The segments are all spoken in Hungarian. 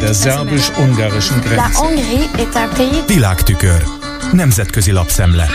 der szerbus-ungarischen Grenze. Világtükör. Nemzetközi lapszemle.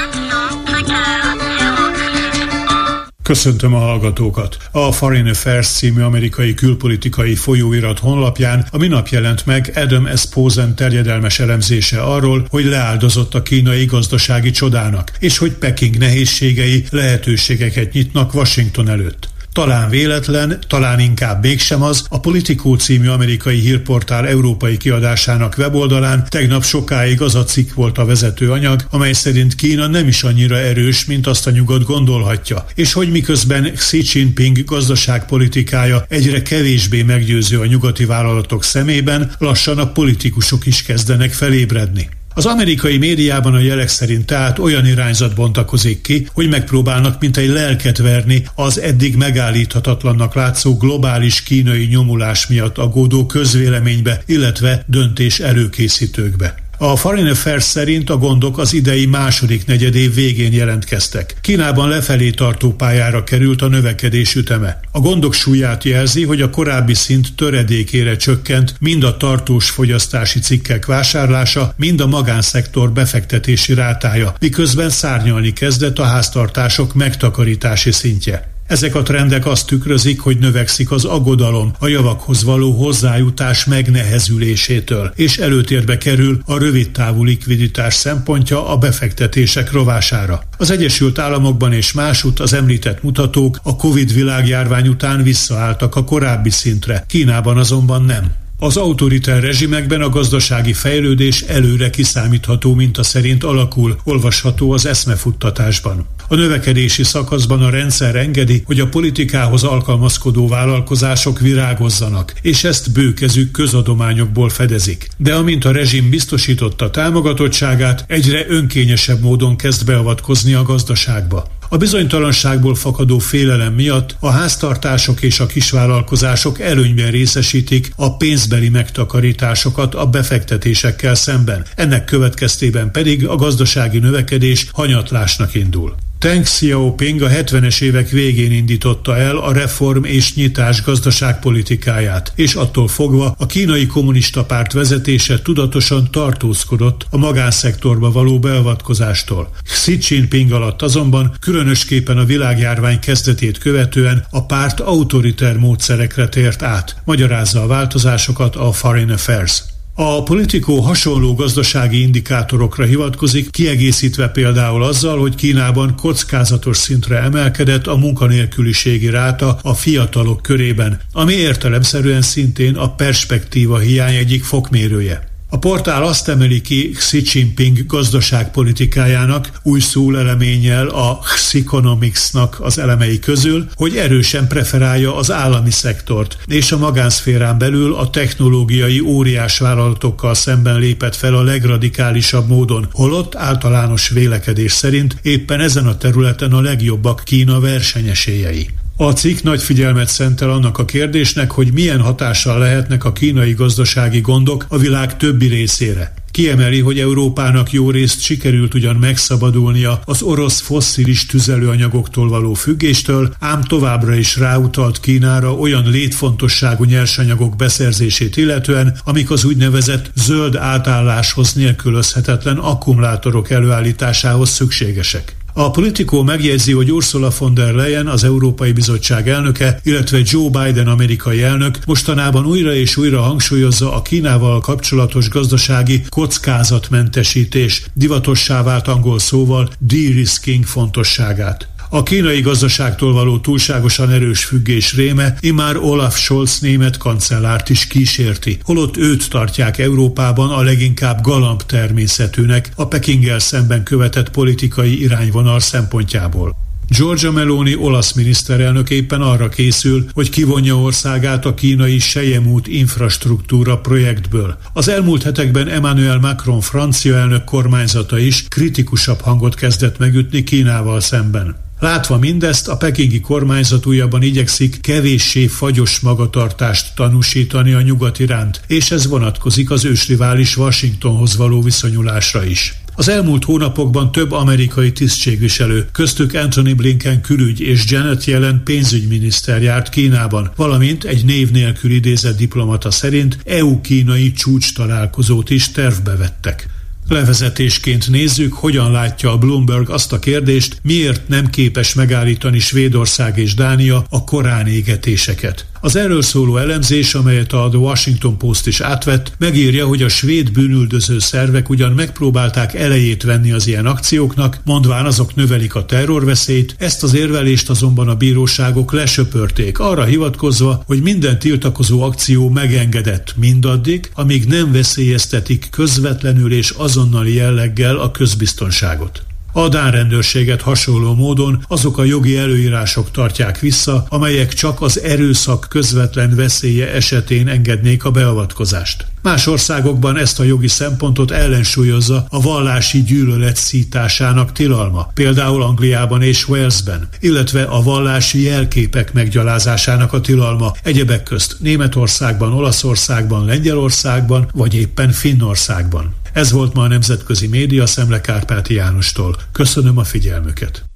Köszöntöm a hallgatókat! A Foreign Affairs című amerikai külpolitikai folyóirat honlapján a minap jelent meg Adam S. Posen terjedelmes elemzése arról, hogy leáldozott a kínai gazdasági csodának, és hogy Peking nehézségei lehetőségeket nyitnak Washington előtt. Talán véletlen, talán inkább mégsem az, a Politikó című amerikai hírportál európai kiadásának weboldalán tegnap sokáig az a cikk volt a vezető anyag, amely szerint Kína nem is annyira erős, mint azt a nyugat gondolhatja, és hogy miközben Xi Jinping gazdaságpolitikája egyre kevésbé meggyőző a nyugati vállalatok szemében, lassan a politikusok is kezdenek felébredni. Az amerikai médiában a jelek szerint tehát olyan irányzat bontakozik ki, hogy megpróbálnak mint egy lelket verni az eddig megállíthatatlannak látszó globális kínai nyomulás miatt aggódó közvéleménybe, illetve döntés előkészítőkbe. A Foreign Affairs szerint a gondok az idei második negyedév végén jelentkeztek. Kínában lefelé tartó pályára került a növekedés üteme. A gondok súlyát jelzi, hogy a korábbi szint töredékére csökkent mind a tartós fogyasztási cikkek vásárlása, mind a magánszektor befektetési rátája, miközben szárnyalni kezdett a háztartások megtakarítási szintje. Ezek a trendek azt tükrözik, hogy növekszik az aggodalom a javakhoz való hozzájutás megnehezülésétől, és előtérbe kerül a rövidtávú likviditás szempontja a befektetések rovására. Az Egyesült Államokban és másút az említett mutatók a Covid világjárvány után visszaálltak a korábbi szintre, Kínában azonban nem. Az autoritár rezsimekben a gazdasági fejlődés előre kiszámítható minta szerint alakul, olvasható az eszmefuttatásban. A növekedési szakaszban a rendszer engedi, hogy a politikához alkalmazkodó vállalkozások virágozzanak, és ezt bőkezük közadományokból fedezik. De amint a rezsim biztosította támogatottságát, egyre önkényesebb módon kezd beavatkozni a gazdaságba. A bizonytalanságból fakadó félelem miatt a háztartások és a kisvállalkozások előnyben részesítik a pénzbeli megtakarításokat a befektetésekkel szemben. Ennek következtében pedig a gazdasági növekedés hanyatlásnak indul. Teng Xiaoping a 70-es évek végén indította el a reform és nyitás gazdaságpolitikáját, és attól fogva a kínai kommunista párt vezetése tudatosan tartózkodott a magánszektorba való beavatkozástól. Xi Jinping alatt azonban különösképpen a világjárvány kezdetét követően a párt autoriter módszerekre tért át, magyarázza a változásokat a Foreign Affairs. A politikó hasonló gazdasági indikátorokra hivatkozik, kiegészítve például azzal, hogy Kínában kockázatos szintre emelkedett a munkanélküliségi ráta a fiatalok körében, ami értelemszerűen szintén a perspektíva hiány egyik fokmérője. A portál azt emeli ki Xi Jinping gazdaságpolitikájának új szóleleménnyel a Xiconomics-nak az elemei közül, hogy erősen preferálja az állami szektort, és a magánszférán belül a technológiai óriás vállalatokkal szemben lépett fel a legradikálisabb módon, holott általános vélekedés szerint éppen ezen a területen a legjobbak Kína versenyesélyei. A cikk nagy figyelmet szentel annak a kérdésnek, hogy milyen hatással lehetnek a kínai gazdasági gondok a világ többi részére. Kiemeli, hogy Európának jó részt sikerült ugyan megszabadulnia az orosz fosszilis tüzelőanyagoktól való függéstől, ám továbbra is ráutalt Kínára olyan létfontosságú nyersanyagok beszerzését illetően, amik az úgynevezett zöld átálláshoz nélkülözhetetlen akkumulátorok előállításához szükségesek. A politikó megjegyzi, hogy Ursula von der Leyen, az Európai Bizottság elnöke, illetve Joe Biden amerikai elnök mostanában újra és újra hangsúlyozza a Kínával kapcsolatos gazdasági kockázatmentesítés, divatossá vált angol szóval de-risking fontosságát. A kínai gazdaságtól való túlságosan erős függés réme imár Olaf Scholz német kancellárt is kísérti, holott őt tartják Európában a leginkább galamb természetűnek a Pekinggel szemben követett politikai irányvonal szempontjából. Giorgia Meloni olasz miniszterelnök éppen arra készül, hogy kivonja országát a kínai Sejemút infrastruktúra projektből. Az elmúlt hetekben Emmanuel Macron francia elnök kormányzata is kritikusabb hangot kezdett megütni Kínával szemben. Látva mindezt, a pekingi kormányzat újabban igyekszik kevéssé fagyos magatartást tanúsítani a nyugat iránt, és ez vonatkozik az ősrivális Washingtonhoz való viszonyulásra is. Az elmúlt hónapokban több amerikai tisztségviselő, köztük Anthony Blinken külügy és Janet Yellen pénzügyminiszter járt Kínában, valamint egy név nélkül idézett diplomata szerint EU-kínai csúcs találkozót is tervbe vettek. Levezetésként nézzük, hogyan látja a Bloomberg azt a kérdést, miért nem képes megállítani Svédország és Dánia a korán égetéseket. Az erről szóló elemzés, amelyet a The Washington Post is átvett, megírja, hogy a svéd bűnüldöző szervek ugyan megpróbálták elejét venni az ilyen akcióknak, mondván azok növelik a terrorveszélyt, ezt az érvelést azonban a bíróságok lesöpörték, arra hivatkozva, hogy minden tiltakozó akció megengedett mindaddig, amíg nem veszélyeztetik közvetlenül és azonnali jelleggel a közbiztonságot. A Dán rendőrséget hasonló módon azok a jogi előírások tartják vissza, amelyek csak az erőszak közvetlen veszélye esetén engednék a beavatkozást. Más országokban ezt a jogi szempontot ellensúlyozza a vallási gyűlölet szításának tilalma, például Angliában és Walesben, illetve a vallási jelképek meggyalázásának a tilalma, egyebek közt Németországban, Olaszországban, Lengyelországban vagy éppen Finnországban. Ez volt ma a Nemzetközi Média Szemle Kárpáti Jánostól. Köszönöm a figyelmüket.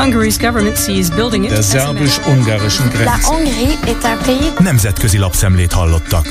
Hungary's government sees building it. Der szerbus-ungarischen Grenze. Nemzetközi lapszemlét hallottak.